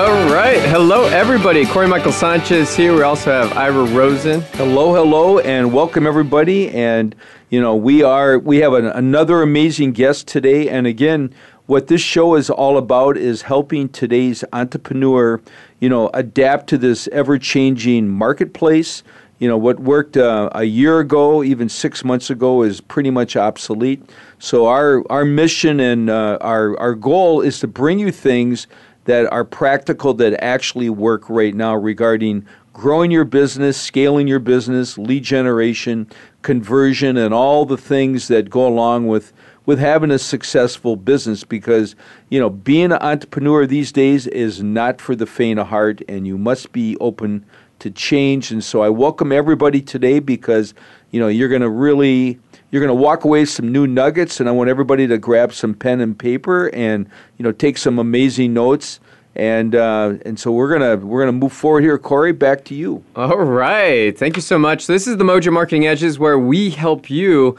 All right. Hello, everybody. Corey Michael Sanchez here. We also have Ira Rosen. Hello, hello, and welcome everybody. And you know, we are we have an, another amazing guest today. And again, what this show is all about is helping today's entrepreneur, you know, adapt to this ever-changing marketplace. You know, what worked uh, a year ago, even six months ago, is pretty much obsolete. So our our mission and uh, our our goal is to bring you things that are practical that actually work right now regarding growing your business, scaling your business, lead generation, conversion, and all the things that go along with with having a successful business. Because you know being an entrepreneur these days is not for the faint of heart and you must be open to change. And so I welcome everybody today because you know you're going to really you're going to walk away some new nuggets and I want everybody to grab some pen and paper and you know take some amazing notes and uh, and so we're gonna we're gonna move forward here. Corey, back to you. All right, thank you so much. This is the Mojo Marketing Edges, where we help you.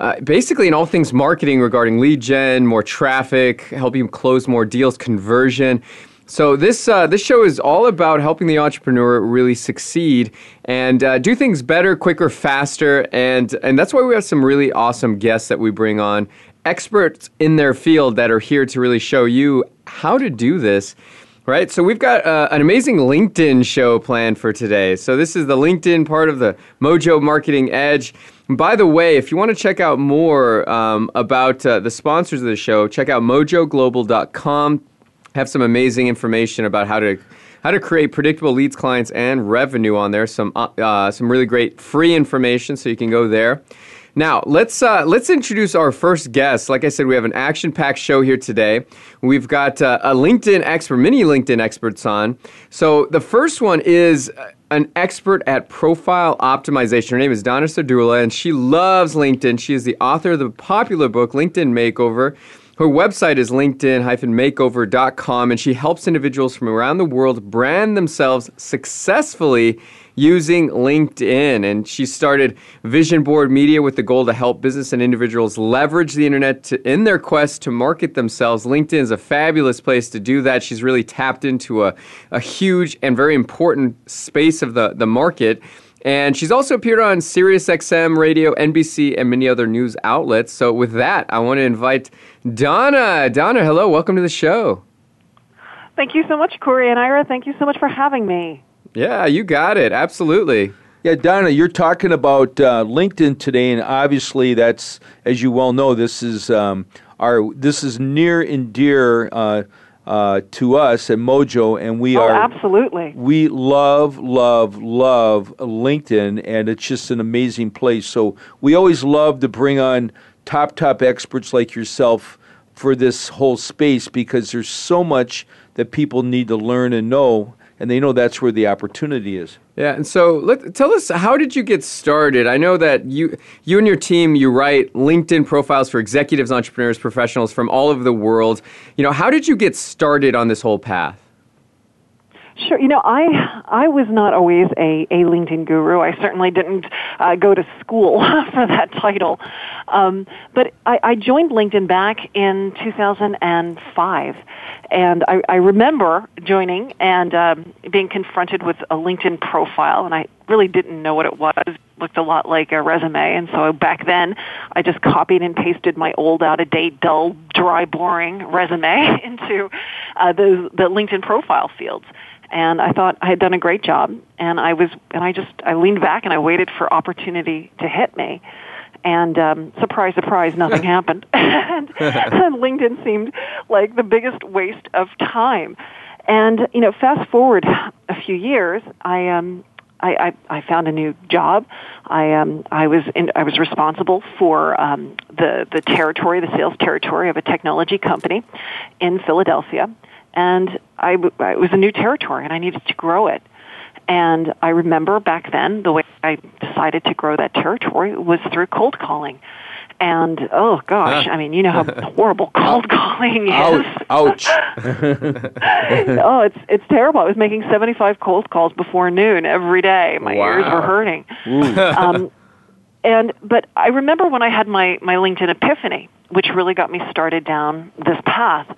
Uh, basically, in all things marketing regarding lead gen, more traffic, help you close more deals, conversion. So this uh, this show is all about helping the entrepreneur really succeed and uh, do things better, quicker, faster, and and that's why we have some really awesome guests that we bring on, experts in their field that are here to really show you how to do this. Right, so we've got uh, an amazing LinkedIn show planned for today. So this is the LinkedIn part of the Mojo Marketing Edge. By the way, if you want to check out more um, about uh, the sponsors of the show, check out mojoglobal.com. Have some amazing information about how to how to create predictable leads, clients, and revenue on there. Some uh, uh some really great free information, so you can go there. Now let's uh, let's introduce our first guest. Like I said, we have an action-packed show here today. We've got uh, a LinkedIn expert, many LinkedIn experts on. So the first one is an expert at profile optimization. Her name is Donna Serdula, and she loves LinkedIn. She is the author of the popular book LinkedIn Makeover. Her website is linkedin-makeover.com, and she helps individuals from around the world brand themselves successfully using LinkedIn. And she started Vision Board Media with the goal to help business and individuals leverage the internet to, in their quest to market themselves. LinkedIn is a fabulous place to do that. She's really tapped into a, a huge and very important space of the, the market. And she's also appeared on SiriusXM Radio, NBC, and many other news outlets. So, with that, I want to invite Donna. Donna, hello. Welcome to the show. Thank you so much, Corey and Ira. Thank you so much for having me. Yeah, you got it. Absolutely. Yeah, Donna, you're talking about uh, LinkedIn today, and obviously that's, as you well know, this is um, our this is near and dear uh, uh, to us at Mojo, and we oh, are absolutely we love, love, love LinkedIn, and it's just an amazing place. So we always love to bring on top top experts like yourself for this whole space because there's so much that people need to learn and know and they know that's where the opportunity is. Yeah, and so let, tell us how did you get started? I know that you you and your team you write LinkedIn profiles for executives, entrepreneurs, professionals from all over the world. You know, how did you get started on this whole path? Sure. You know, I I was not always a, a LinkedIn guru. I certainly didn't uh, go to school for that title. Um, but I, I joined LinkedIn back in 2005. And I, I remember joining and um, being confronted with a LinkedIn profile, and I really didn't know what it was. looked a lot like a resume. And so back then, I just copied and pasted my old, out of date, dull, dry, boring resume into uh, the the LinkedIn profile fields. And I thought I had done a great job, and I was, and I just, I leaned back and I waited for opportunity to hit me and um, surprise, surprise, nothing happened. and, and LinkedIn seemed like the biggest waste of time. And you know, fast forward a few years, I um, I, I, I found a new job. I um, I was in, I was responsible for um, the the territory, the sales territory of a technology company in Philadelphia, and I, I it was a new territory, and I needed to grow it. And I remember back then the way I decided to grow that territory was through cold calling. And oh gosh, I mean, you know how horrible cold calling is. Ouch! ouch. oh, it's it's terrible. I was making seventy five cold calls before noon every day. My Wow. ears were hurting. um, and but I remember when I had my my LinkedIn epiphany, which really got me started down this path.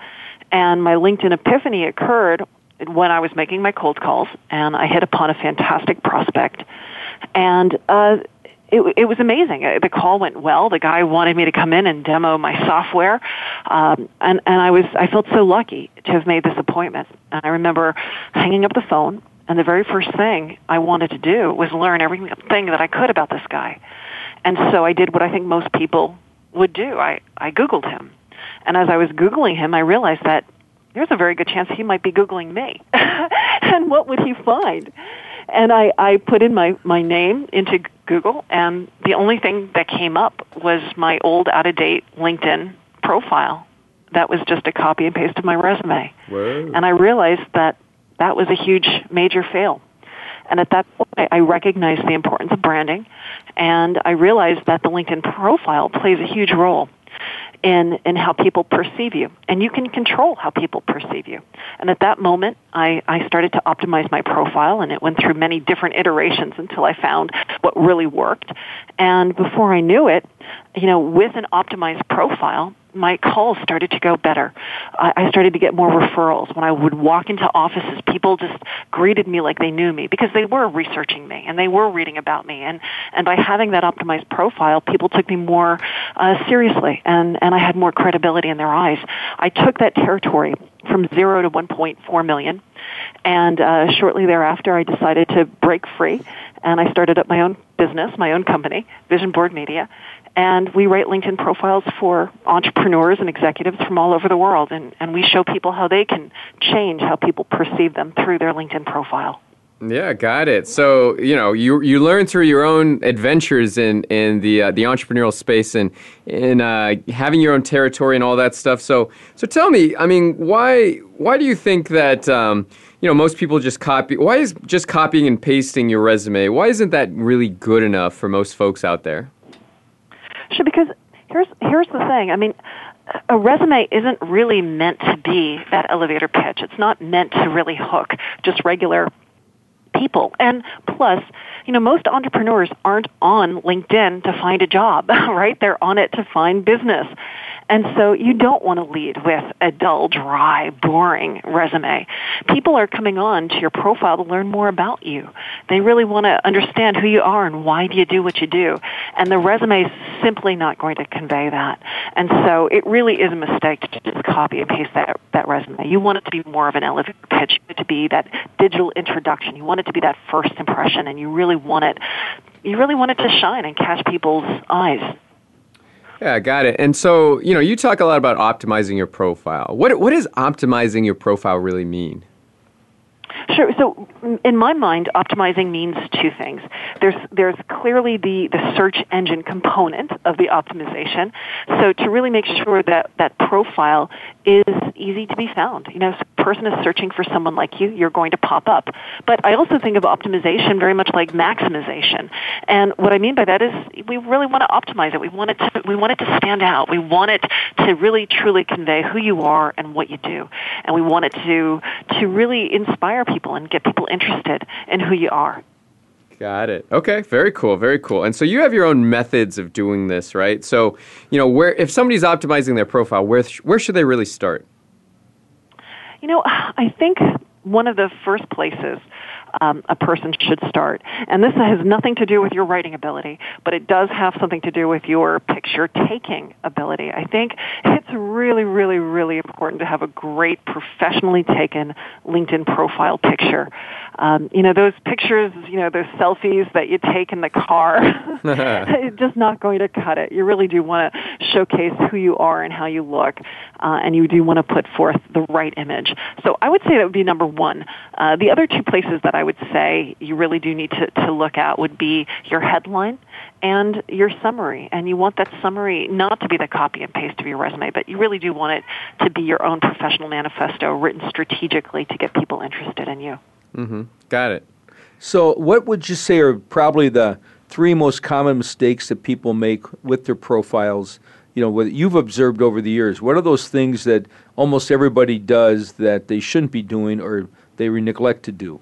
And my LinkedIn epiphany occurred when I was making my cold calls, and I hit upon a fantastic prospect, and uh, it, it was amazing. The call went well. The guy wanted me to come in and demo my software, um, and and I was I felt so lucky to have made this appointment. And I remember hanging up the phone, and the very first thing I wanted to do was learn everything that I could about this guy. And so I did what I think most people would do. I I googled him, and as I was googling him, I realized that there's a very good chance he might be googling me. and what would he find? And I, I put in my, my name into Google, and the only thing that came up was my old, out of date LinkedIn profile. That was just a copy and paste of my resume. Whoa. And I realized that that was a huge, major fail. And at that point, I recognized the importance of branding, and I realized that the LinkedIn profile plays a huge role in in how people perceive you, and you can control how people perceive you. And at that moment, I I started to optimize my profile, and it went through many different iterations until I found what really worked. And before I knew it, you know, with an optimized profile, my calls started to go better. I, started to get more referrals. When I would walk into offices, people just greeted me like they knew me because they were researching me and they were reading about me. And, and by having that optimized profile, people took me more uh, seriously and, and I had more credibility in their eyes. I took that territory from zero to 1.4 million. And uh, shortly thereafter, I decided to break free and I started up my own business, my own company, Vision Board Media. And we write LinkedIn profiles for entrepreneurs and executives from all over the world. And, and we show people how they can change how people perceive them through their LinkedIn profile. Yeah, got it. So you know, you you learn through your own adventures in in the uh, the entrepreneurial space and in uh, having your own territory and all that stuff. So so tell me, I mean, why why do you think that um, you know most people just copy? Why is just copying and pasting your resume? Why isn't that really good enough for most folks out there? Sure, because here's here's the thing. I mean, a resume isn't really meant to be that elevator pitch. It's not meant to really hook just regular people. And plus, you know, most entrepreneurs aren't on LinkedIn to find a job, right? They're on it to find business. And so you don't want to lead with a dull, dry, boring resume. People are coming on to your profile to learn more about you. They really want to understand who you are and why do you do what you do. And the resume is simply not going to convey that. And so it really is a mistake to just copy and paste that, that resume. You want it to be more of an elevator pitch, you want it to be that digital introduction. You want it to be that first impression and you really want it, you really want it to shine and catch people's eyes. Yeah, got it. And so, you know, you talk a lot about optimizing your profile. What what does optimizing your profile really mean? Sure. So, in my mind, optimizing means two things. There's there's clearly the the search engine component of the optimization. So, to really make sure that that profile is easy to be found. You know, if a person is searching for someone like you, you're going to pop up. But I also think of optimization very much like maximization. And what I mean by that is we really want to optimize it. We want it to we want it to stand out. We want it to really truly convey who you are and what you do. And we want it to to really inspire people and get people interested in who you are. Got it. Okay, very cool, very cool. And so you have your own methods of doing this, right? So, you know, where if somebody's optimizing their profile, where sh- where should they really start? You know, I think one of the first places um, a person should start. And this has nothing to do with your writing ability, but it does have something to do with your picture taking ability. I think it's really, really, really important to have a great professionally taken LinkedIn profile picture. Um, you know, those pictures, you know, those selfies that you take in the car, it's just not going to cut it. You really do want to showcase who you are and how you look, uh, and you do want to put forth the right image. So I would say that would be number one. Uh, the other two places that I would say you really do need to, to look at would be your headline and your summary. And you want that summary not to be the copy and paste of your resume, but you really do want it to be your own professional manifesto written strategically to get people interested in you. Mm-hmm. Got it. So, what would you say are probably the three most common mistakes that people make with their profiles? You know, what you've observed over the years. What are those things that almost everybody does that they shouldn't be doing or they neglect to do?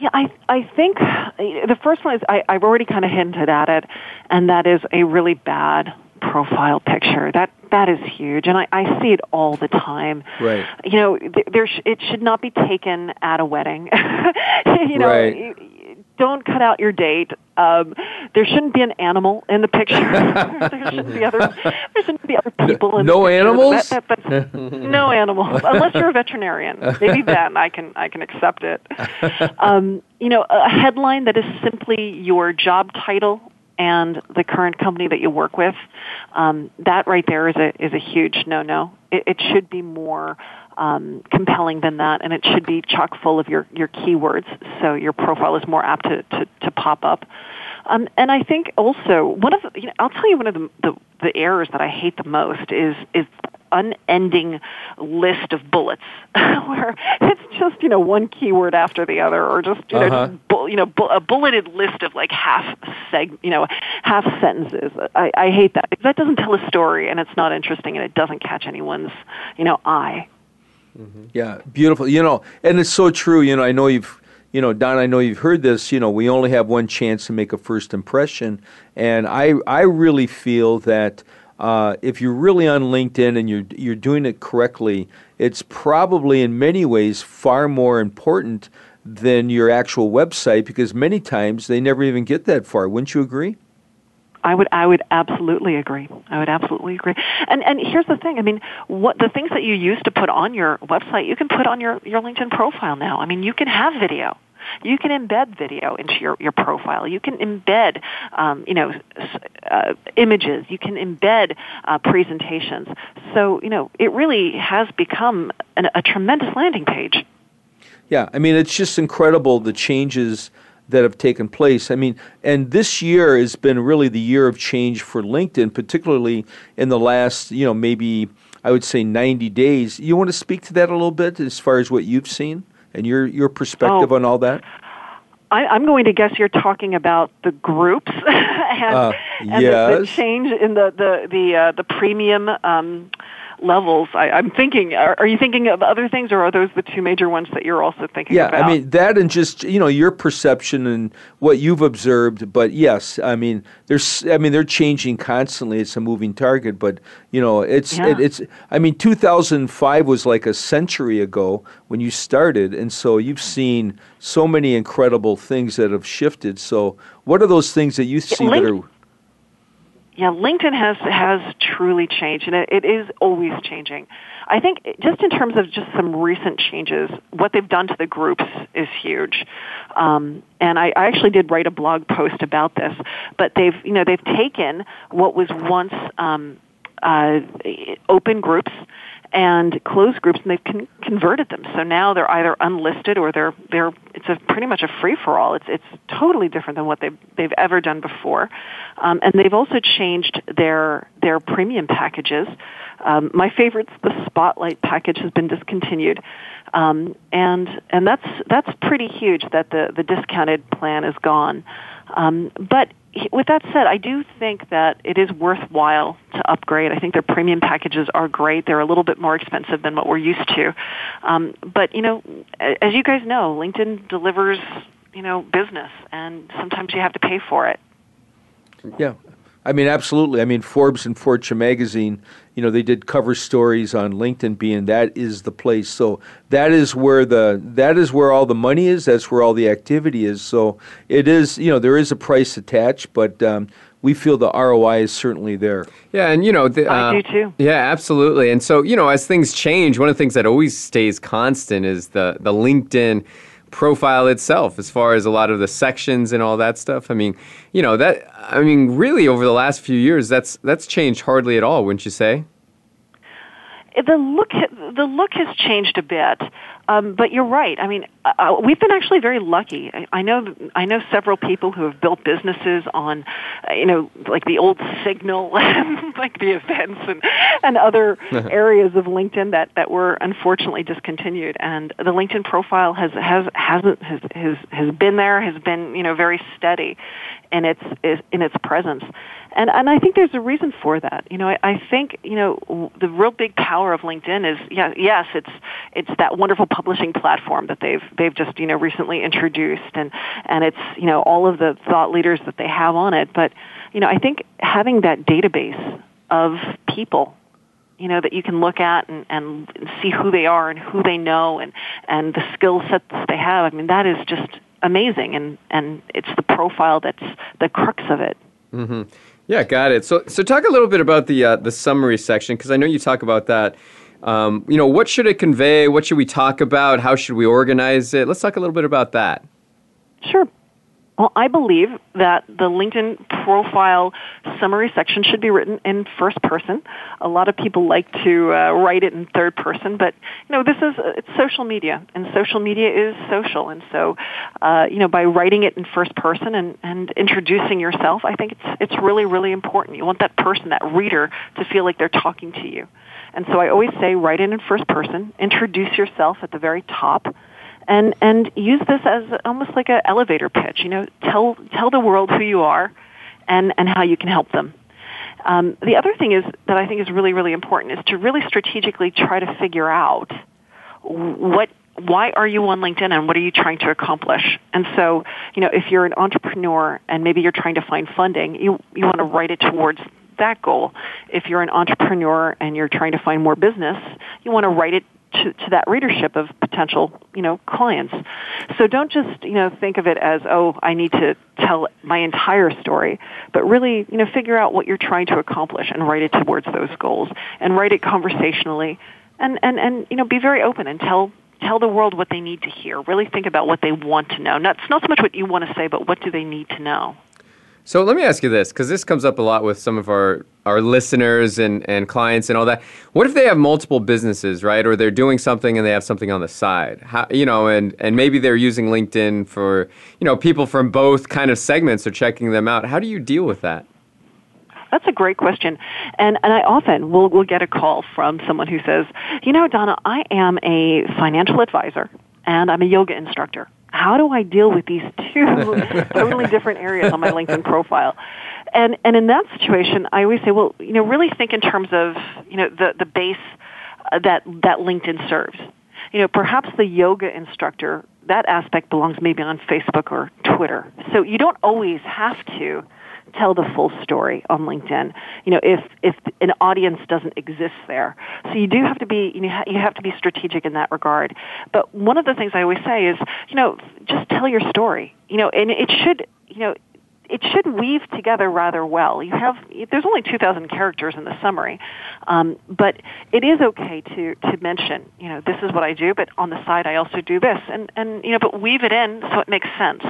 Yeah, I I think the first one is I, I've already kind of hinted at it, and that is a really bad profile picture. That that is huge, and I, I see it all the time. Right. You know, there sh- it should not be taken at a wedding. you know, right don't cut out your date. Um, there shouldn't be an animal in the picture. there shouldn't be other. There shouldn't be other people in no the animals. That, that, no animals, unless you're a veterinarian. Maybe then I can I can accept it. Um, you know, a headline that is simply your job title and the current company that you work with. Um, that right there is a is a huge no no. It, it should be more um, compelling than that, and it should be chock full of your, your keywords, so your profile is more apt to, to, to pop up. Um, and I think also one of the, you know, I'll tell you one of the, the, the errors that I hate the most is is unending list of bullets where it's just you know one keyword after the other or just you know uh-huh. just bu- you know bu- a bulleted list of like half seg you know half sentences I, I hate that that doesn't tell a story and it's not interesting and it doesn't catch anyone's you know eye Mm-hmm. Yeah, beautiful. You know, and it's so true. You know, I know you've, you know, Don. I know you've heard this. You know, we only have one chance to make a first impression, and I, I really feel that uh, if you're really on LinkedIn and you're you're doing it correctly, it's probably in many ways far more important than your actual website because many times they never even get that far. Wouldn't you agree? I would I would absolutely agree. I would absolutely agree. And and here's the thing. I mean, what the things that you used to put on your website, you can put on your your LinkedIn profile now. I mean, you can have video. You can embed video into your, your profile. You can embed, um, you know, uh, images. You can embed uh, presentations. So, you know, it really has become an, a tremendous landing page. Yeah, I mean, it's just incredible the changes that have taken place. I mean, and this year has been really the year of change for LinkedIn, particularly in the last, you know, maybe I would say 90 days. You want to speak to that a little bit as far as what you've seen and your your perspective oh. on all that? I, am going to guess you're talking about the groups and, uh, and yes. the, the, change in the the the, uh, the premium um, levels. I, I'm thinking, are, are, you thinking of other things, or are those the two major ones that you're also thinking yeah, about? Yeah, I mean that, and just you know your perception and what you've observed. But yes, I mean there's, I mean they're changing constantly. It's a moving target, but you know it's yeah. it, it's. I mean 2005 was like a century ago when you started, and so you've seen so many incredible things that have shifted. So what are those things that you see that are yeah, LinkedIn has has truly changed, and it, it is always changing. I think just in terms of just some recent changes, what they've done to the groups is huge. Um, and I, I actually did write a blog post about this, but they've you know they've taken what was once um, uh, open groups and closed groups, and they've con- converted them. So now they're either unlisted or they're they're it's a pretty much a free for all. It's it's totally different than what they've they've ever done before, um, and they've also changed their their premium packages. Um, my favorite's the Spotlight package has been discontinued, um, and and that's that's pretty huge that the the discounted plan is gone. Um, but with that said, I do think that it is worthwhile to upgrade. I think their premium packages are great. They're a little bit more expensive than what we're used to. Um, but, you know, as you guys know, LinkedIn delivers, you know, business, and sometimes you have to pay for it. Yeah. I mean, absolutely. I mean, Forbes and Fortune magazine, you know, they did cover stories on LinkedIn being that is the place. So that is where the that is where all the money is. That's where all the activity is. So it is, you know, there is a price attached, but um, we feel the ROI is certainly there. Yeah, and you know, the, uh, I do too. Yeah, absolutely. And so, you know, as things change, one of the things that always stays constant is the the LinkedIn profile itself as far as a lot of the sections and all that stuff. I mean, you know, that I mean, really over the last few years that's that's changed hardly at all, wouldn't you say? The look the look has changed a bit. Um, but you're right. I mean, uh, uh, we've been actually very lucky. I, I know I know several people who have built businesses on, uh, you know, like the old Signal, like the events and and other areas of LinkedIn that that were unfortunately discontinued. And the LinkedIn profile has has hasn't has has, has been there, has been you know very steady in its in its presence and and I think there's a reason for that. You know, I, I think you know the real big power of LinkedIn is yeah, yes, it's it's that wonderful publishing platform that they've they've just you know recently introduced, and and it's you know all of the thought leaders that they have on it. But you know, I think having that database of people you know that you can look at and, and see who they are and who they know and and the skill sets they have. I mean, that is just amazing, and and it's the profile that's the crux of it. Mm-hmm. Yeah, got it. So, so talk a little bit about the uh, the summary section because I know you talk about that. Um, you know, what should it convey? What should we talk about? How should we organize it? Let's talk a little bit about that. Sure. Well, I believe that the LinkedIn profile summary section should be written in first person. A lot of people like to uh, write it in third person, but you know this is it's social media, and social media is social, and so uh, you know by writing it in first person and, and introducing yourself, I think it's it's really really important. You want that person, that reader, to feel like they're talking to you, and so I always say write it in first person, introduce yourself at the very top and and use this as almost like an elevator pitch. You know, tell tell the world who you are, and and how you can help them. Um, the other thing is that I think is really really important is to really strategically try to figure out what why are you on LinkedIn and what are you trying to accomplish? And so, you know, if you're an entrepreneur and maybe you're trying to find funding, you you want to write it towards that goal. If you're an entrepreneur and you're trying to find more business, you want to write it to, to that readership of potential, you know, clients. So don't just, you know, think of it as, oh, I need to tell my entire story, but really, you know, figure out what you're trying to accomplish and write it towards those goals and write it conversationally and, and, and, you know, be very open and tell tell the world what they need to hear. Really think about what they want to know. Not, not so much what you want to say, but what do they need to know. So let me ask you this, because this comes up a lot with some of our, our listeners and, and clients and all that. What if they have multiple businesses, right? Or they're doing something and they have something on the side, How, you know, and, and maybe they're using LinkedIn for, you know, people from both kind of segments are checking them out. How do you deal with that? That's a great question. And, and I often will, will get a call from someone who says, you know, Donna, I am a financial advisor and I'm a yoga instructor how do I deal with these two totally different areas on my LinkedIn profile? And and in that situation, I always say, well, you know, really think in terms of you know the the base uh, that that LinkedIn serves. You know, perhaps the yoga instructor that aspect belongs maybe on Facebook or Twitter. So you don't always have to tell the full story on LinkedIn. You know, if if an audience doesn't exist there, so you do have to be you know you have to be strategic in that regard. But one of the things I always say is you know just tell your story. You know, and it should you know it should weave together rather well. You have there's only 2,000 characters in the summary, um, but it is okay to to mention you know this is what I do, but on the side I also do this, and and you know but weave it in so it makes sense.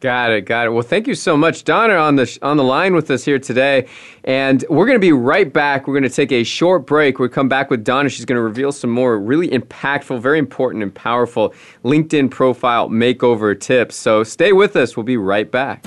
Got it, got it. Well, thank you so much, Donna, on the on the line with us here today, and we're going to be right back. We're going to take a short break. We'll come back with Donna. She's going to reveal some more really impactful, very important, and powerful LinkedIn profile makeover tips. So stay with us. We'll be right back.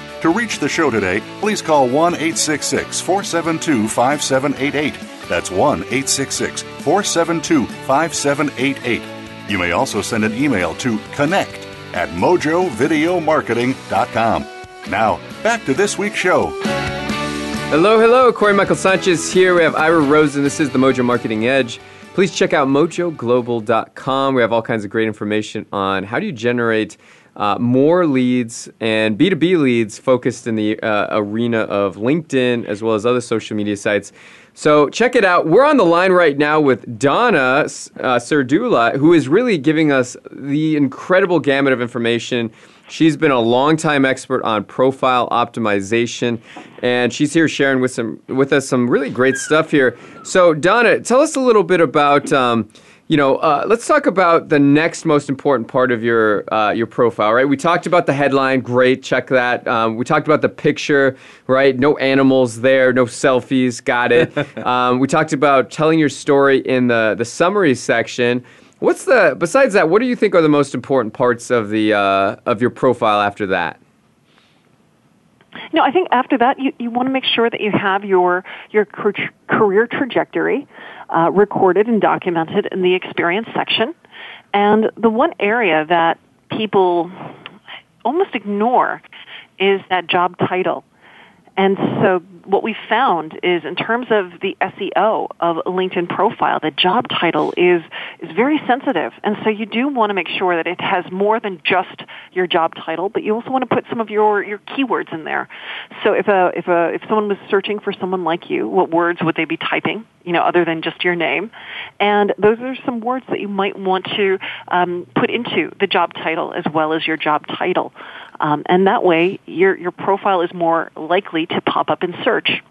To reach the show today, please call 1 866 472 5788. That's 1 866 472 5788. You may also send an email to connect at mojovideomarketing.com. Now, back to this week's show. Hello, hello. Corey Michael Sanchez here. We have Ira Rosen. This is the Mojo Marketing Edge. Please check out mojoglobal.com. We have all kinds of great information on how do you generate uh, more leads and B2B leads focused in the uh, arena of LinkedIn as well as other social media sites. So check it out. We're on the line right now with Donna uh, Serdula, who is really giving us the incredible gamut of information. She's been a longtime expert on profile optimization, and she's here sharing with some with us some really great stuff here. So, Donna, tell us a little bit about. Um, you know, uh, let's talk about the next most important part of your uh, your profile, right? We talked about the headline, great, check that. Um, we talked about the picture, right? No animals there, no selfies, got it. um, we talked about telling your story in the the summary section. What's the besides that? What do you think are the most important parts of the uh, of your profile after that? No, I think after that, you, you want to make sure that you have your your career trajectory uh, recorded and documented in the experience section. And the one area that people almost ignore is that job title. And so what we found is in terms of the SEO of a LinkedIn profile, the job title is, is very sensitive. And so you do want to make sure that it has more than just your job title, but you also want to put some of your, your keywords in there. So if a, if a, if someone was searching for someone like you, what words would they be typing, you know, other than just your name? And those are some words that you might want to um, put into the job title as well as your job title. Um, and that way, your, your profile is more likely to pop up in search.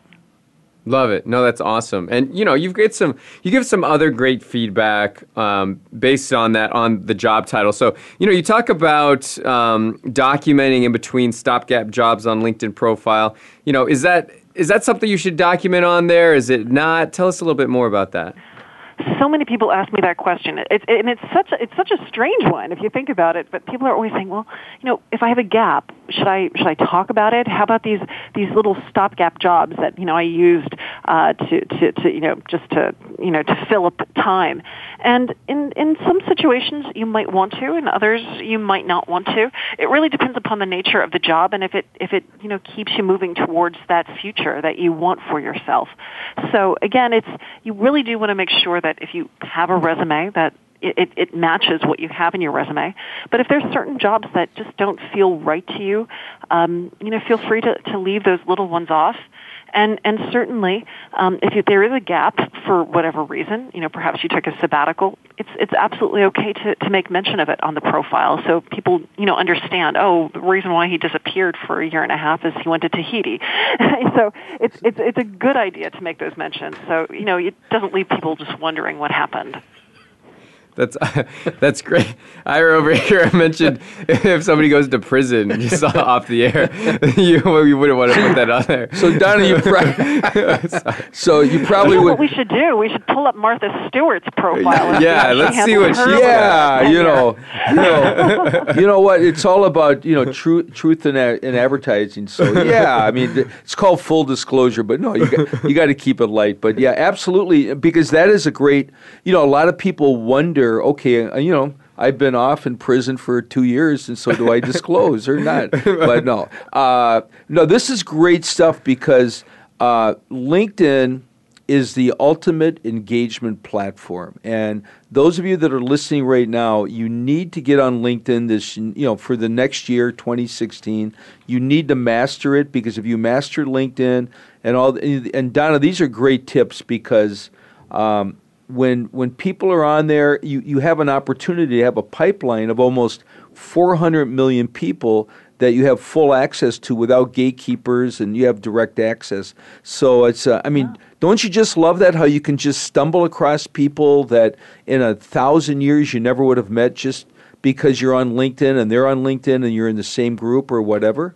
Love it. No, that's awesome. And you know, you've get some, you give some other great feedback um, based on that on the job title. So you know, you talk about um, documenting in between stopgap jobs on LinkedIn profile. You know, is that is that something you should document on there? Is it not? Tell us a little bit more about that so many people ask me that question. And it's such a, it's such a strange one if you think about it. But people are always saying, well, you know, if I have a gap, should I should I talk about it? How about these these little stopgap jobs that you know I used uh, to, to to you know just to you know to fill up time? And in in some situations you might want to, in others you might not want to. It really depends upon the nature of the job and if it if it you know keeps you moving towards that future that you want for yourself. So again, it's you really do want to make sure that that if you have a resume that it, it matches what you have in your resume. But if there's certain jobs that just don't feel right to you, um, you know, feel free to, to leave those little ones off And and certainly, um, if you, there is a gap for whatever reason, you know, perhaps you took a sabbatical, it's it's absolutely okay to to make mention of it on the profile, so people you know understand. Oh, the reason why he disappeared for a year and a half is he went to Tahiti. so it's it's it's a good idea to make those mentions. So you know, it doesn't leave people just wondering what happened. That's that's great. I over here I mentioned if somebody goes to prison just off the air, you, you wouldn't want to put that on there. So Donna, you pro- so you probably you know would. what we should do? We should pull up Martha Stewart's profile. Yeah, let's see what her she's yeah, you know, you know, you know what? It's all about you know truth, truth in, a- in advertising. So yeah, I mean, it's called full disclosure, but no, you got, you got to keep it light. But yeah, absolutely, because that is a great. You know, a lot of people wonder. Okay, uh, you know. I've been off in prison for two years, and so do I disclose or not? But no, uh, no. This is great stuff because uh, LinkedIn is the ultimate engagement platform. And those of you that are listening right now, you need to get on LinkedIn this you know for the next year 2016. You need to master it because if you master LinkedIn and all and Donna, these are great tips because um, when when people are on there, you, you have an opportunity to have a pipeline of almost 400 million people that you have full access to without gatekeepers and you have direct access. So it's, uh, I mean, don't you just love that? How you can just stumble across people that in a thousand years you never would have met just because you're on LinkedIn and they're on LinkedIn and you're in the same group or whatever?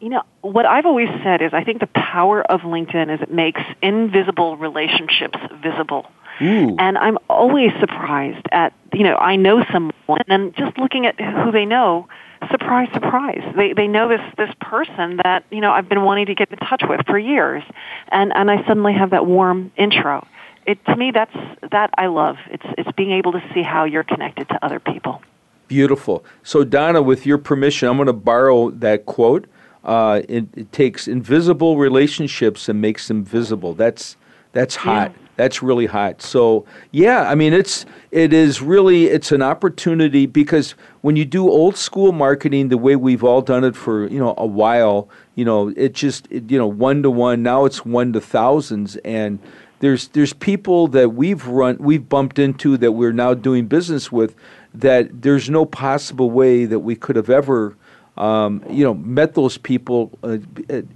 You know, what I've always said is I think the power of LinkedIn is it makes invisible relationships visible. Ooh. And I'm always surprised at, you know, I know someone and just looking at who they know, surprise, surprise. They, they know this, this person that, you know, I've been wanting to get in touch with for years. And, and I suddenly have that warm intro. It, to me, that's, that I love. It's, it's being able to see how you're connected to other people. Beautiful. So, Donna, with your permission, I'm going to borrow that quote. Uh, it, it takes invisible relationships and makes them visible. That's that's hot. That's really hot. So, yeah, I mean, it's it is really it's an opportunity because when you do old school marketing the way we've all done it for you know a while, you know, it just it, you know one to one. Now it's one to thousands and there's there's people that we've run we've bumped into that we're now doing business with that there's no possible way that we could have ever um, you know met those people uh,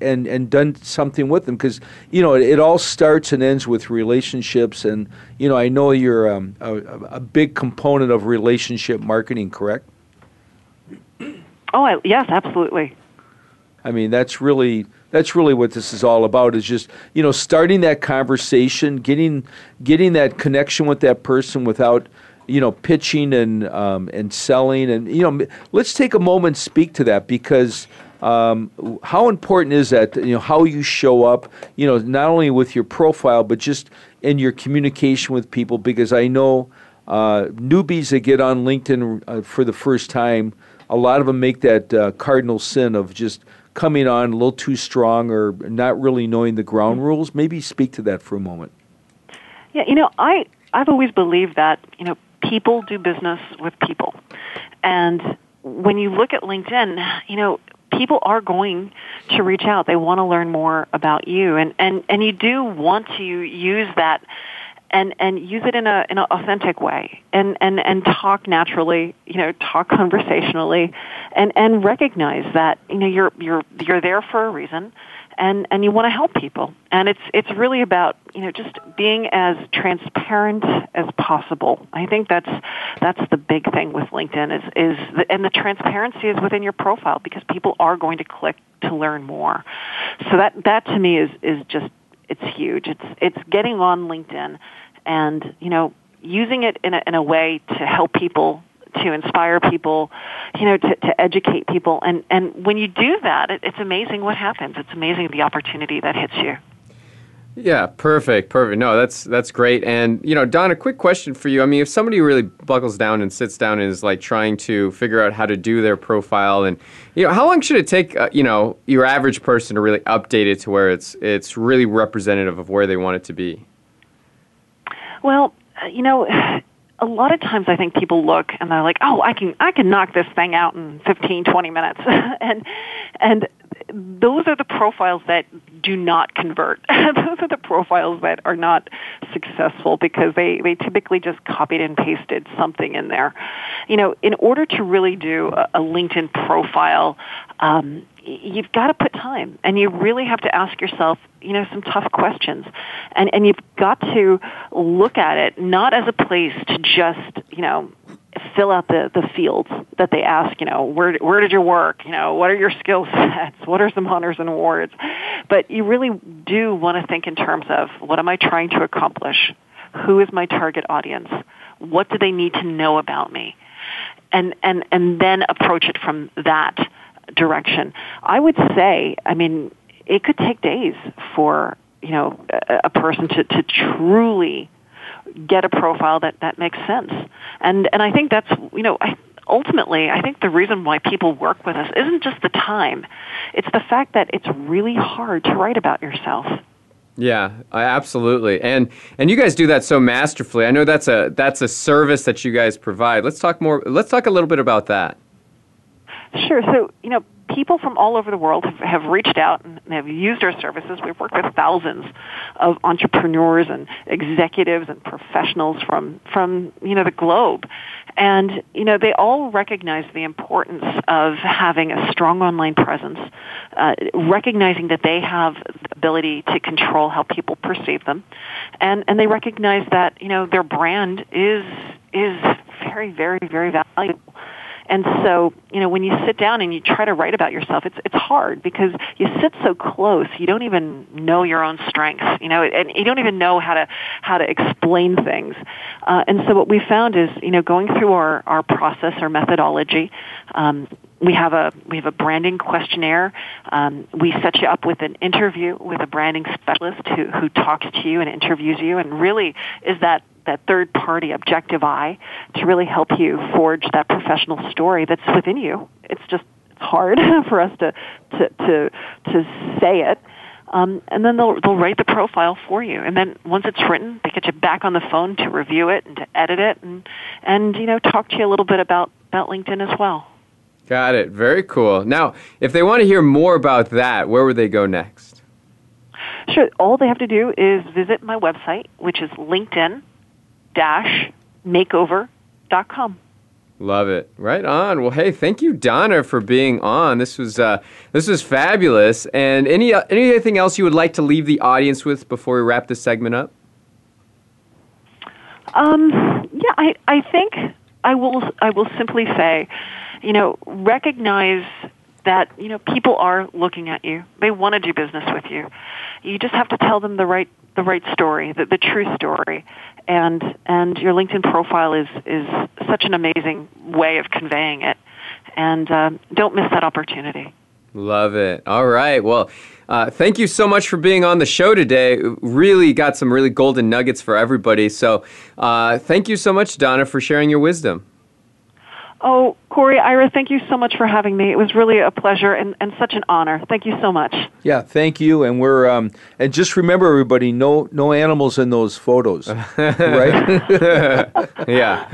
and and done something with them because you know it, it, all starts and ends with relationships and you know I know you're um, a, a big component of relationship marketing correct Oh, I, yes, absolutely. I mean, that's really that's really what this is all about. Is just you know starting that conversation, getting getting that connection with that person without you know pitching and um, and selling, and you know let's take a moment speak to that because. Um, how important is that? You know how you show up. You know not only with your profile, but just in your communication with people. Because I know uh, newbies that get on LinkedIn uh, for the first time, a lot of them make that uh, cardinal sin of just coming on a little too strong or not really knowing the ground rules. Maybe speak to that for a moment. Yeah, you know, I I've always believed that you know people do business with people, and when you look at LinkedIn, you know people are going to reach out. They want to learn more about you, and and and you do want to use that and and use it in a in an authentic way. And and and talk naturally you know talk conversationally and and recognize that you know you're you're you're there for a reason and and you want to help people. And it's it's really about you know just being as transparent as possible. I think that's that's the big thing with linkedin is is the, and the transparency is within your profile because people are going to click to learn more. So that that to me is is just it's huge. It's it's getting on linkedin and you know using it in a, in a way to help people to inspire people you know to, to educate people and and when you do that it, it's amazing what happens it's amazing the opportunity that hits you yeah, perfect, perfect. No, that's that's great. And you know, Don, a quick question for you. I mean, if somebody really buckles down and sits down and is like trying to figure out how to do their profile, and you know, how long should it take? Uh, you know, your average person to really update it to where it's it's really representative of where they want it to be. Well, you know, a lot of times I think people look and they're like, "Oh, I can I can knock this thing out in 15, 20 minutes." and and those are the profiles that do not convert. Those are the profiles that are not successful because they, they typically just copied and pasted something in there. You know, in order to really do a, a LinkedIn profile, um, you've got to put time and you really have to ask yourself you know some tough questions. And and you've got to look at it not as a place to just you know fill out the the fields that they ask you know where where did you work? You know what are your skill sets? What are some honors and awards? But you really do want to think in terms of what am i trying to accomplish? Who is my target audience? What do they need to know about me? And and and then approach it from that direction i would say i mean it could take days for you know a, person to to truly get a profile that that makes sense. And and I think that's you know I, ultimately I think the reason why people work with us isn't just the time; it's the fact that it's really hard to write about yourself. Yeah, absolutely. And and you guys do that so masterfully. I know that's a that's a service that you guys provide. Let's talk more let's talk a little bit about that. Sure. So, you know, people from all over the world have, have reached out and have used our services. We've worked with thousands of entrepreneurs and executives and professionals from from you know the globe, and you know they all recognize the importance of having a strong online presence, uh, recognizing that they have the ability to control how people perceive them, and and they recognize that you know their brand is is very very very valuable and so, you know, when you sit down and you try to write about yourself, it's it's hard because you sit so close. You don't even know your own strengths, you know, and you don't even know how to how to explain things. Uh, and so, what we found is, you know, going through our our process, our methodology. Um, we have a we have a branding questionnaire. Um, we set you up with an interview with a branding specialist who who talks to you and interviews you, and really is that that third party objective eye to really help you forge that professional story that's within you. It's just it's hard for us to to to to say it. Um, and then they'll they'll write the profile for you. And then once it's written, they get you back on the phone to review it and to edit it and and you know talk to you a little bit about about LinkedIn as well. Got it. Very cool. Now, if they want to hear more about that, where would they go next? Sure. All they have to do is visit my website, which is LinkedIn makeover.com. Love it. Right on. Well, hey, thank you, Donna, for being on. This was uh, this was fabulous. And any uh, anything else you would like to leave the audience with before we wrap this segment up? Um, yeah, I I think I will I will simply say, you know, recognize that you know people are looking at you. They want to do business with you. You just have to tell them the right the right story, the, the true story, and and your LinkedIn profile is is such an amazing way of conveying it. And uh, don't miss that opportunity. Love it. All right. Well, uh, thank you so much for being on the show today. Really got some really golden nuggets for everybody. So, uh, thank you so much, Donna, for sharing your wisdom. Oh, Corey, Ira, thank you so much for having me. It was really a pleasure and, and such an honor. Thank you so much. Yeah, thank you. And we're um, and just remember, everybody, no no animals in those photos, right? yeah.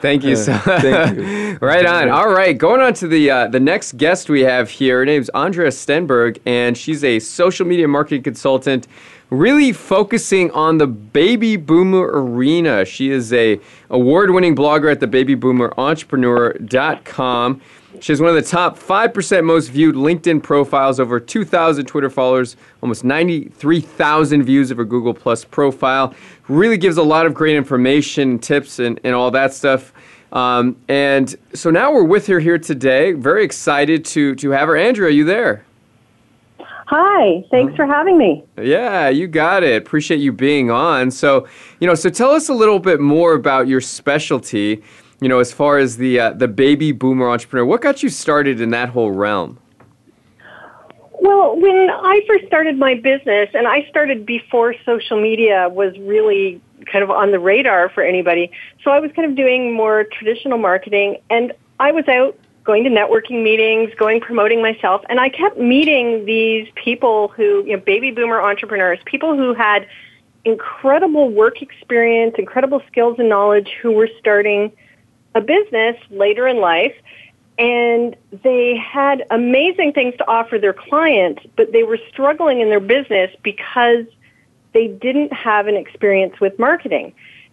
Thank you so. thank you. right on. All right, going on to the uh, the next guest we have here. Her name's Andrea Stenberg, and she's a social media marketing consultant really focusing on the baby boomer arena. She is a award-winning blogger at the babyboomerentrepreneur.com. She has one of the top 5% most viewed LinkedIn profiles, over 2,000 Twitter followers, almost 93,000 views of her Google Plus profile. Really gives a lot of great information, tips, and, and all that stuff. Um, and so now we're with her here today. Very excited to, to have her. Andrea, are you there? Hi, thanks for having me. Yeah, you got it. Appreciate you being on. So, you know, so tell us a little bit more about your specialty. You know, as far as the uh, the baby boomer entrepreneur, what got you started in that whole realm? Well, when I first started my business, and I started before social media was really kind of on the radar for anybody, so I was kind of doing more traditional marketing, and I was out going to networking meetings, going promoting myself, and I kept meeting these people who, you know, baby boomer entrepreneurs, people who had incredible work experience, incredible skills and knowledge who were starting a business later in life. and they had amazing things to offer their clients, but they were struggling in their business because they didn't have an experience with marketing.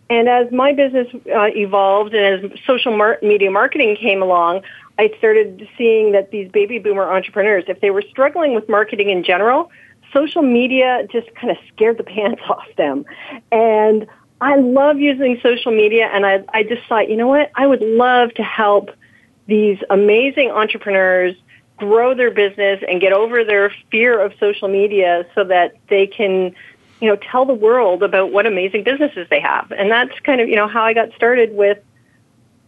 And as my business uh, evolved and as social mar- media marketing came along, I started seeing that these baby boomer entrepreneurs, if they were struggling with marketing in general, social media just kind of scared the pants off them. And I love using social media and I, I just thought, you know what? I would love to help these amazing entrepreneurs grow their business and get over their fear of social media so that they can you know tell the world about what amazing businesses they have and that's kind of you know how i got started with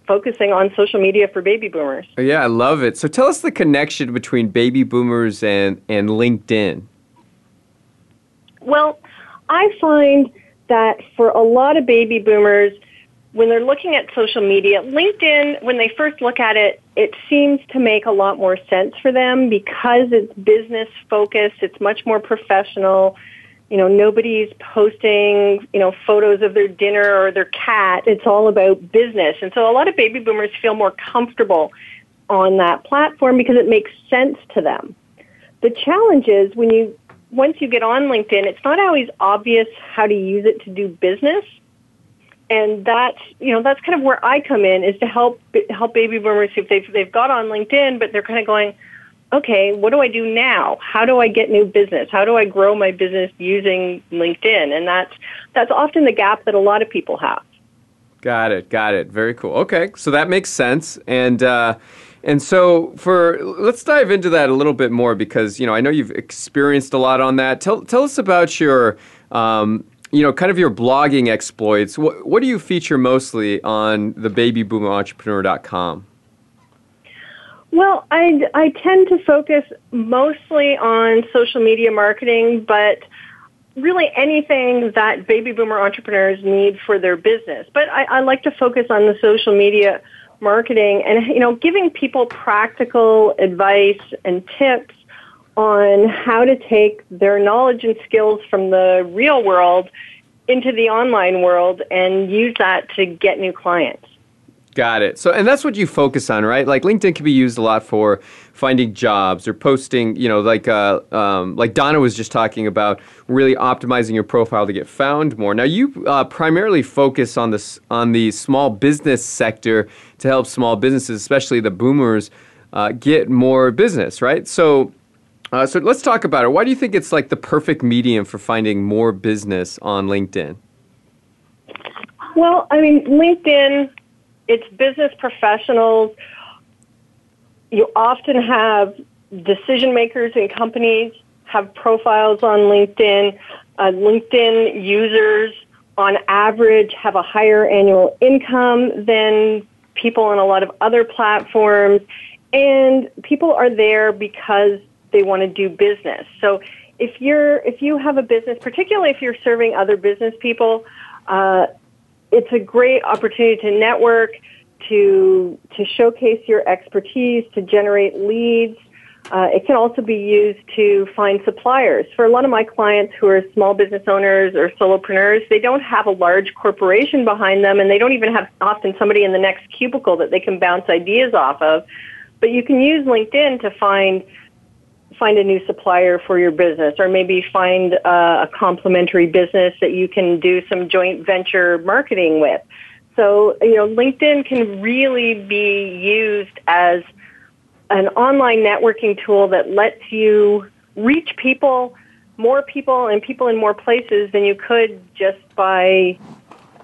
focusing on social media for baby boomers yeah i love it so tell us the connection between baby boomers and and linkedin well i find that for a lot of baby boomers when they're looking at social media, LinkedIn, when they first look at it, it seems to make a lot more sense for them because it's business focused, it's much more professional. You know, nobody's posting, you know, photos of their dinner or their cat. It's all about business. And so a lot of baby boomers feel more comfortable on that platform because it makes sense to them. The challenge is when you once you get on LinkedIn, it's not always obvious how to use it to do business and that's you know that's kind of where I come in is to help help baby boomers if they've they've got on LinkedIn, but they're kind of going, okay, what do I do now? How do I get new business? How do I grow my business using LinkedIn? And that's that's often the gap that a lot of people have. Got it. Got it. Very cool. Okay, so that makes sense. And uh, and so for let's dive into that a little bit more because you know I know you've experienced a lot on that. Tell tell us about your um, you know, kind of your blogging exploits. What, what do you feature mostly on the babyboomerentrepreneur.com? Well, I, I tend to focus mostly on social media marketing, but really anything that baby boomer entrepreneurs need for their business. But I, I like to focus on the social media marketing and, you know, giving people practical advice and tips on how to take their knowledge and skills from the real world into the online world and use that to get new clients. Got it. So, and that's what you focus on, right? Like LinkedIn can be used a lot for finding jobs or posting. You know, like uh, um, like Donna was just talking about, really optimizing your profile to get found more. Now, you uh, primarily focus on this on the small business sector to help small businesses, especially the boomers, uh, get more business, right? So, uh, so let's talk about it. Why do you think it's like the perfect medium for finding more business on LinkedIn? Well, I mean, LinkedIn, it's business professionals. You often have decision makers in companies have profiles on LinkedIn. Uh, LinkedIn users, on average, have a higher annual income than people on a lot of other platforms. And people are there because they want to do business. So if you're if you have a business, particularly if you're serving other business people, uh, it's a great opportunity to network, to to showcase your expertise, to generate leads. Uh, it can also be used to find suppliers. For a lot of my clients who are small business owners or solopreneurs, they don't have a large corporation behind them, and they don't even have often somebody in the next cubicle that they can bounce ideas off of. But you can use LinkedIn to find find a new supplier for your business or maybe find uh, a complementary business that you can do some joint venture marketing with. So, you know, LinkedIn can really be used as an online networking tool that lets you reach people, more people and people in more places than you could just by,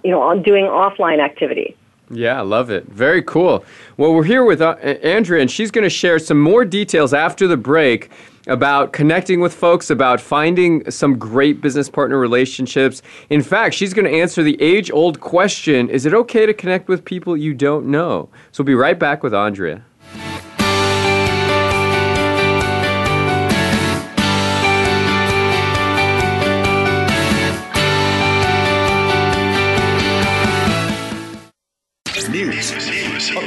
you know, doing offline activity. Yeah, I love it. Very cool. Well, we're here with uh, Andrea, and she's going to share some more details after the break about connecting with folks, about finding some great business partner relationships. In fact, she's going to answer the age old question Is it okay to connect with people you don't know? So we'll be right back with Andrea.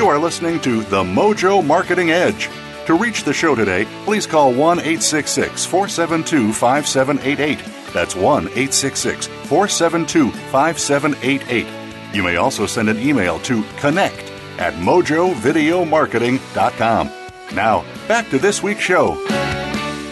You are listening to The Mojo Marketing Edge. To reach the show today, please call 1 866 472 5788. That's 1 866 472 5788. You may also send an email to connect at mojovideomarketing.com. Now, back to this week's show.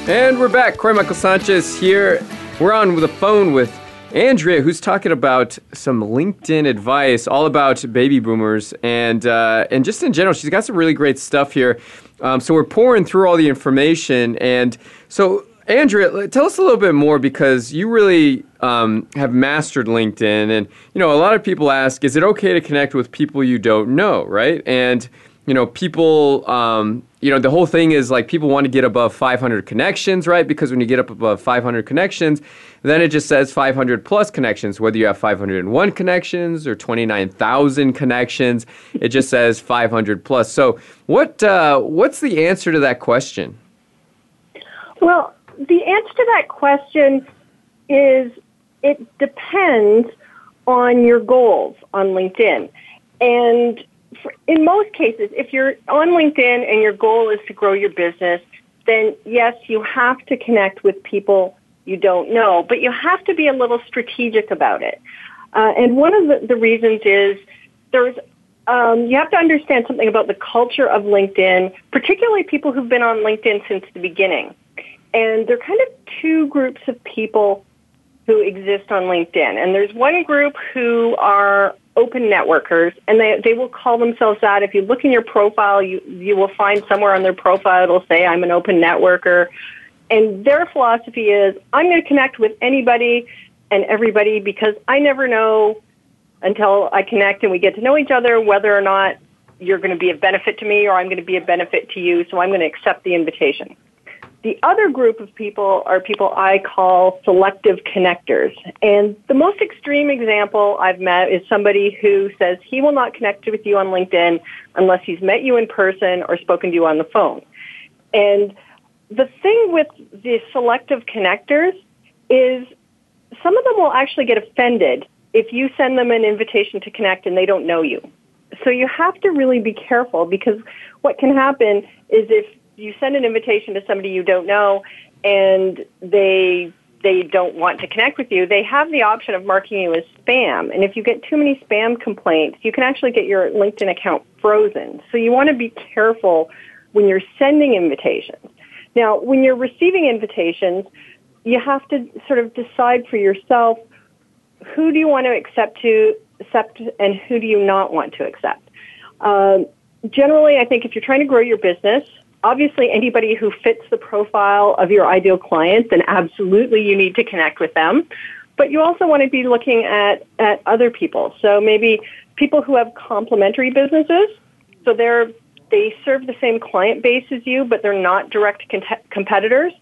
And we're back. Corey Michael Sanchez here. We're on the phone with Andrea, who's talking about some LinkedIn advice, all about baby boomers, and uh, and just in general, she's got some really great stuff here. Um, so we're pouring through all the information, and so Andrea, tell us a little bit more because you really um, have mastered LinkedIn, and you know a lot of people ask, is it okay to connect with people you don't know, right? And you know, people, um, you know, the whole thing is like people want to get above 500 connections, right? Because when you get up above 500 connections, then it just says 500 plus connections. Whether you have 501 connections or 29,000 connections, it just says 500 plus. So, what uh, what's the answer to that question? Well, the answer to that question is it depends on your goals on LinkedIn. And in most cases, if you're on LinkedIn and your goal is to grow your business, then yes, you have to connect with people you don't know, but you have to be a little strategic about it. Uh, and one of the, the reasons is there's um, you have to understand something about the culture of LinkedIn, particularly people who've been on LinkedIn since the beginning. And there are kind of two groups of people who exist on LinkedIn. And there's one group who are open networkers, and they, they will call themselves that. If you look in your profile, you, you will find somewhere on their profile it'll say, I'm an open networker. And their philosophy is, I'm going to connect with anybody and everybody because I never know until I connect and we get to know each other whether or not you're going to be a benefit to me or I'm going to be a benefit to you, so I'm going to accept the invitation. The other group of people are people I call selective connectors. And the most extreme example I've met is somebody who says he will not connect with you on LinkedIn unless he's met you in person or spoken to you on the phone. And the thing with the selective connectors is some of them will actually get offended if you send them an invitation to connect and they don't know you. So you have to really be careful because what can happen is if you send an invitation to somebody you don't know and they they don't want to connect with you, they have the option of marking you as spam. And if you get too many spam complaints, you can actually get your LinkedIn account frozen. So you want to be careful when you're sending invitations. Now, when you're receiving invitations, you have to sort of decide for yourself who do you want to accept to accept and who do you not want to accept. Um, generally, I think if you're trying to grow your business, obviously anybody who fits the profile of your ideal client, then absolutely you need to connect with them. But you also want to be looking at, at other people. So maybe people who have complementary businesses. So they're, they serve the same client base as you, but they're not direct con- competitors.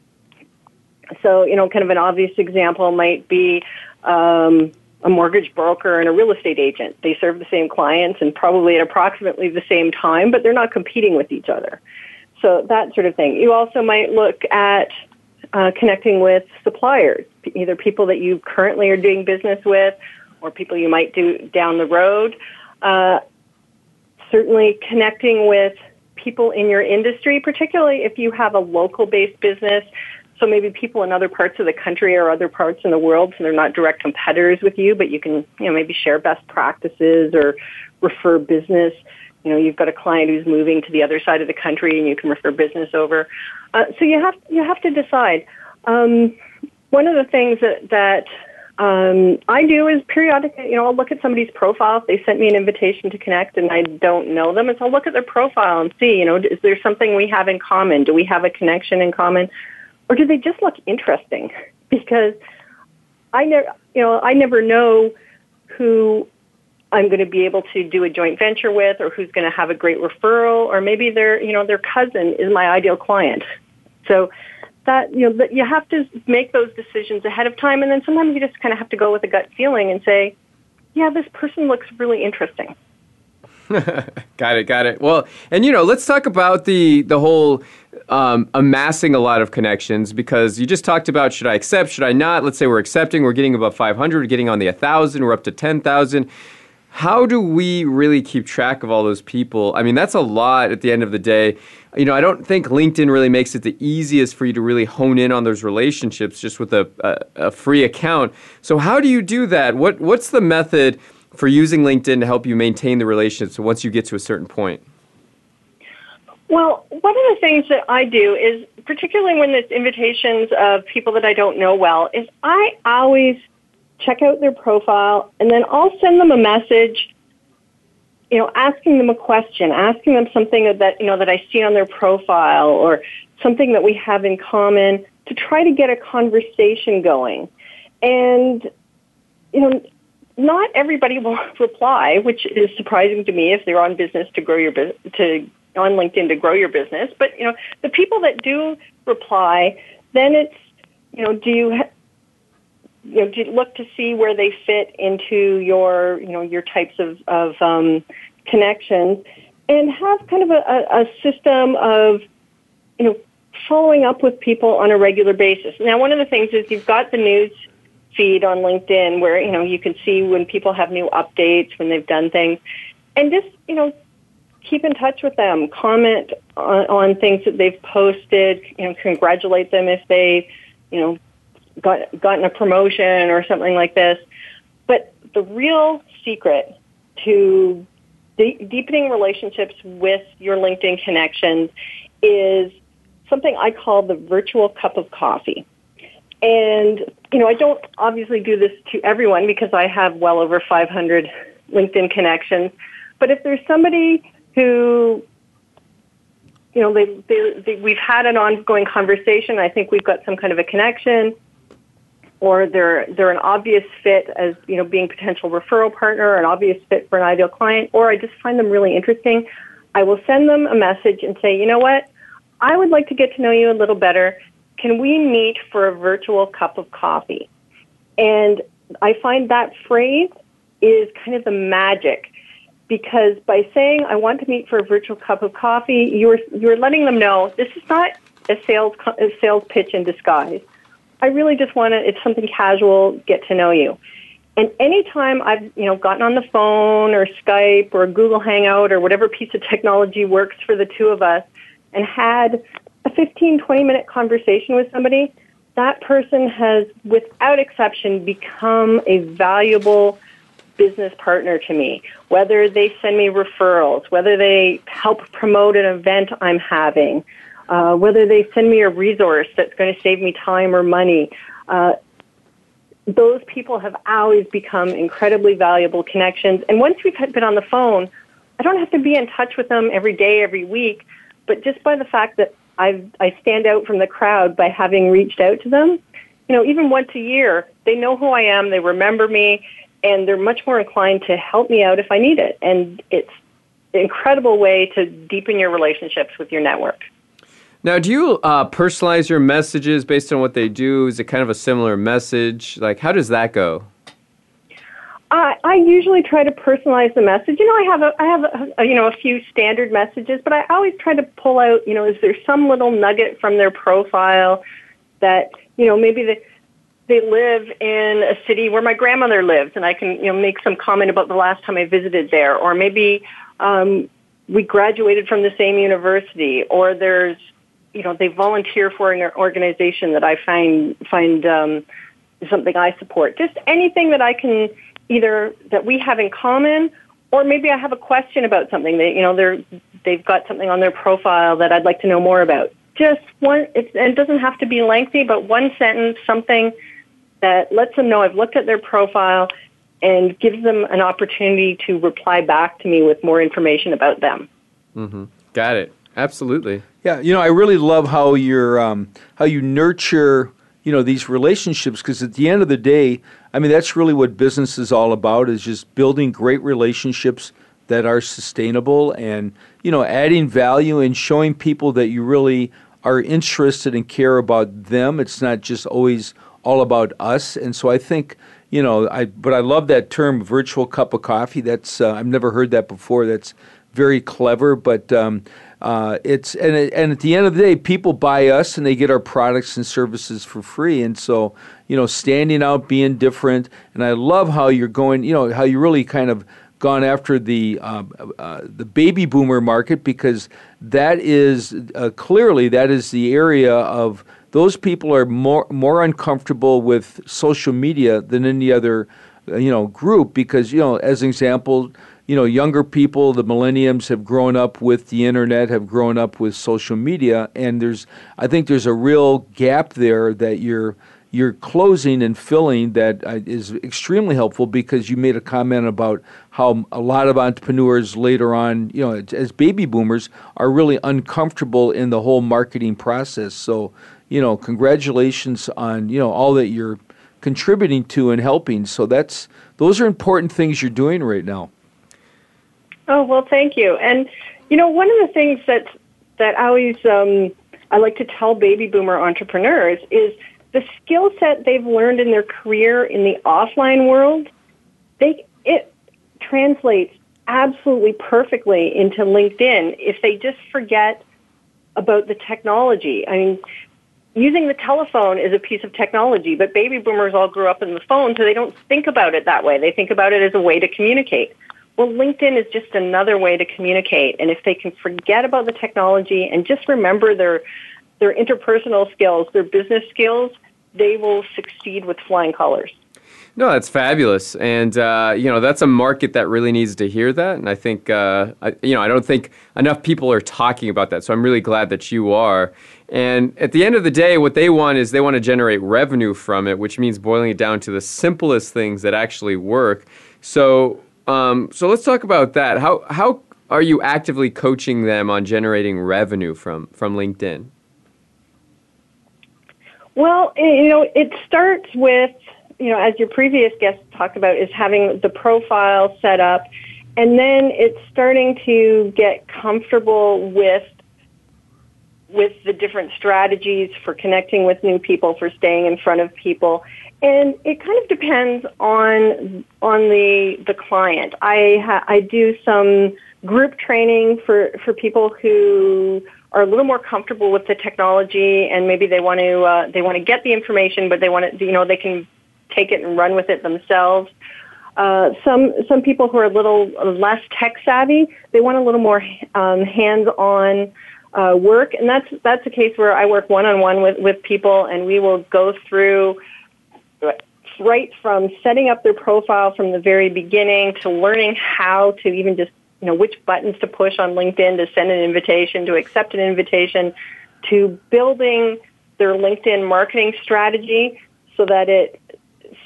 So, you know, kind of an obvious example might be um, a mortgage broker and a real estate agent. They serve the same clients and probably at approximately the same time, but they're not competing with each other. So that sort of thing. You also might look at uh, connecting with suppliers, either people that you currently are doing business with or people you might do down the road. Uh, certainly connecting with people in your industry, particularly if you have a local based business. So maybe people in other parts of the country or other parts in the world, so they're not direct competitors with you, but you can, you know, maybe share best practices or refer business you know you've got a client who's moving to the other side of the country and you can refer business over uh, so you have you have to decide um, one of the things that that um, I do is periodically, you know, I'll look at somebody's profile. If they sent me an invitation to connect and I don't know them, is I'll look at their profile and see, you know, is there something we have in common? Do we have a connection in common? Or do they just look interesting? Because I never, you know, I never know who I'm going to be able to do a joint venture with or who's going to have a great referral or maybe their, you know, their cousin is my ideal client. So that, you know, you have to make those decisions ahead of time and then sometimes you just kind of have to go with a gut feeling and say, yeah, this person looks really interesting. got it, got it. Well, and you know, let's talk about the the whole um, amassing a lot of connections because you just talked about should I accept, should I not? Let's say we're accepting, we're getting above 500, we're getting on the 1,000, we're up to 10,000 how do we really keep track of all those people? I mean, that's a lot at the end of the day. You know, I don't think LinkedIn really makes it the easiest for you to really hone in on those relationships just with a, a, a free account. So, how do you do that? What What's the method for using LinkedIn to help you maintain the relationships once you get to a certain point? Well, one of the things that I do is, particularly when there's invitations of people that I don't know well, is I always check out their profile, and then I'll send them a message, you know, asking them a question, asking them something that, you know, that I see on their profile or something that we have in common to try to get a conversation going. And, you know, not everybody will reply, which is surprising to me if they're on business to grow your business, to on LinkedIn to grow your business. But you know, the people that do reply, then it's you know, do you you know, look to see where they fit into your, you know, your types of, of um, connections and have kind of a, a system of, you know, following up with people on a regular basis. Now, one of the things is you've got the news feed on LinkedIn where, you know, you can see when people have new updates, when they've done things, and just, you know, keep in touch with them, comment on, on things that they've posted, you know, congratulate them if they, you know, got, gotten a promotion or something like this. But the real secret to de- deepening relationships with your LinkedIn connections is something I call the virtual cup of coffee. And, you know, I don't obviously do this to everyone because I have well over 500 LinkedIn connections. But if there's somebody who, you know, they, they, they, we've had an ongoing conversation, I think we've got some kind of a connection, or they're they're an obvious fit as you know being potential referral partner an obvious fit for an ideal client or I just find them really interesting, I will send them a message and say, "You know what? I would like to get to know you a little better. Can we meet for a virtual cup of coffee?" And I find that phrase is kind of the magic because by saying I want to meet for a virtual cup of coffee, you're you're letting them know this is not a sales a sales pitch in disguise. I really just want to, it's something casual, get to know you. And anytime I've, you know, gotten on the phone or Skype or Google Hangout or whatever piece of technology works for the two of us and had a 15, 20 minute conversation with somebody, that person has, without exception, become a valuable business partner to me. Whether they send me referrals, whether they help promote an event I'm having, uh, whether they send me a resource that's going to save me time or money, Uh, those people have always become incredibly valuable connections. And once we've been on the phone, I don't have to be in touch with them every day, every week, but just by the fact that I I stand out from the crowd by having reached out to them, you know, even once a year, they know who I am, they remember me, and they're much more inclined to help me out if I need it. And it's an incredible way to deepen your relationships with your network. Now, do you uh, personalize your messages based on what they do? Is it kind of a similar message? Like, how does that go? I, I usually try to personalize the message. You know, I have a, I have a, a, you know a few standard messages, but I always try to pull out. You know, is there some little nugget from their profile that you know maybe they they live in a city where my grandmother lives, and I can you know make some comment about the last time I visited there, or maybe um, we graduated from the same university, or there's you know they volunteer for an organization that I find find um, something I support. Just anything that I can either that we have in common or maybe I have a question about something that you know they're they've got something on their profile that I'd like to know more about. Just one it, it doesn't have to be lengthy, but one sentence, something that lets them know I've looked at their profile and gives them an opportunity to reply back to me with more information about them. Mm-hmm. Got it. Absolutely. Yeah, you know, I really love how you're um, how you nurture you know these relationships because at the end of the day i mean that's really what business is all about is just building great relationships that are sustainable and you know adding value and showing people that you really are interested and care about them. It's not just always all about us. And so i think you know i but i love that term virtual cup of coffee. That's uh, i've never heard that before. That's very clever. But um, uh, it's and and at the end of the day, people buy us and they get our products and services for free. And so, you know, standing out, being different, and I love how you're going. You know, how you really kind of gone after the uh, uh, the baby boomer market because that is uh, clearly that is the area of those people are more more uncomfortable with social media than any other you know group because you know as an example you know, younger people, the millennials have grown up with the internet, have grown up with social media, and there's, I think there's a real gap there that you're you're closing and filling that uh, extremely helpful because you made a comment about how a lot of entrepreneurs later on, you know, as baby boomers, are really uncomfortable in the whole marketing process. So, you know, congratulations on you know all that you're contributing to and helping. So that's those are important things you're doing right now. Oh well, thank you. And you know, one of the things that that I always um, I like to tell baby boomer entrepreneurs is the skill set they've learned in their career in the offline world. They it translates absolutely perfectly into LinkedIn if they just forget about the technology. I mean, using the telephone is a piece of technology, but baby boomers all grew up in the phone, so they don't think about it that way. They think about it as a way to communicate. Well, LinkedIn is just another way to communicate. And if they can forget about the technology and just remember their, their interpersonal skills, their business skills, they will succeed with flying colors. No, that's fabulous, and uh, you know that's a market that really needs to hear that. And I think uh, I, you know I don't think enough people are talking about that. So I'm really glad that you are. And at the end of the day, what they want is they want to generate revenue from it, which means boiling it down to the simplest things that actually work. So um, so let's talk about that. How how are you actively coaching them on generating revenue from from LinkedIn? Well, you know, it starts with you know, as your previous guest talked about, is having the profile set up, and then it's starting to get comfortable with with the different strategies for connecting with new people, for staying in front of people, and it kind of depends on on the the client. I ha- I do some group training for for people who are a little more comfortable with the technology and maybe they want to uh, they want to get the information, but they want to you know they can take it and run with it themselves. Uh, some some people who are a little less tech savvy, they want a little more um, hands on. Uh, work, and that's that's a case where I work one on one with with people, and we will go through right from setting up their profile from the very beginning to learning how to even just, you know, which buttons to push on LinkedIn to send an invitation, to accept an invitation, to building their LinkedIn marketing strategy so that it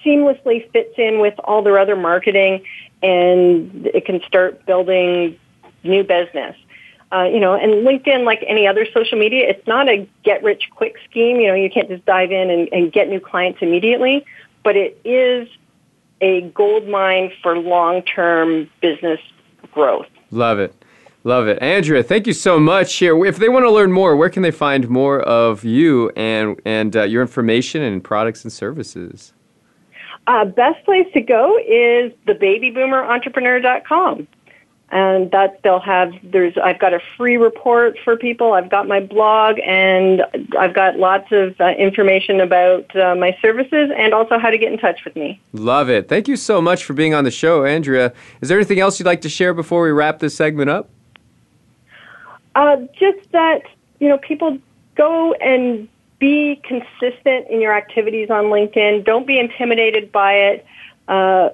seamlessly fits in with all their other marketing and it can start building new business. Uh, you know, and LinkedIn, like any other social media, it's not a get rich quick scheme. You know, you can't just dive in and, and get new clients immediately, but it is a gold mine for long term business growth. Love it. Love it. Andrea, thank you so much here. If they want to learn more, where can they find more of you and, and uh, your information and products and services? Uh, best place to go is thebabyboomerentrepreneur.com and that they'll have there's I've got a free report for people. I've got my blog and I've got lots of uh, information about uh, my services and also how to get in touch with me. Love it. Thank you so much for being on the show, Andrea. Is there anything else you'd like to share before we wrap this segment up? Uh, just that you know people go and be consistent in your activities on LinkedIn. Don't be intimidated by it. Uh,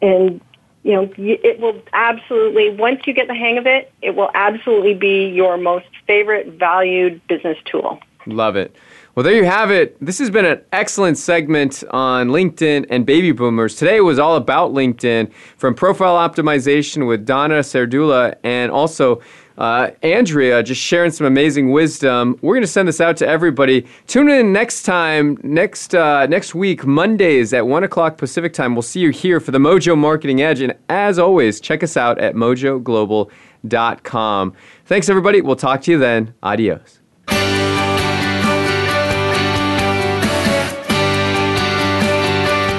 and you know, it will absolutely, once you get the hang of it, it will absolutely be your most favorite valued business tool. Love it. Well, there you have it. This has been an excellent segment on LinkedIn and baby boomers. Today was all about LinkedIn from profile optimization with Donna Serdula and also uh, Andrea just sharing some amazing wisdom. We're going to send this out to everybody. Tune in next time, next uh, next week, Mondays at one o'clock Pacific time. We'll see you here for the Mojo Marketing Edge. And as always, check us out at mojoglobal.com. Thanks, everybody. We'll talk to you then. Adios.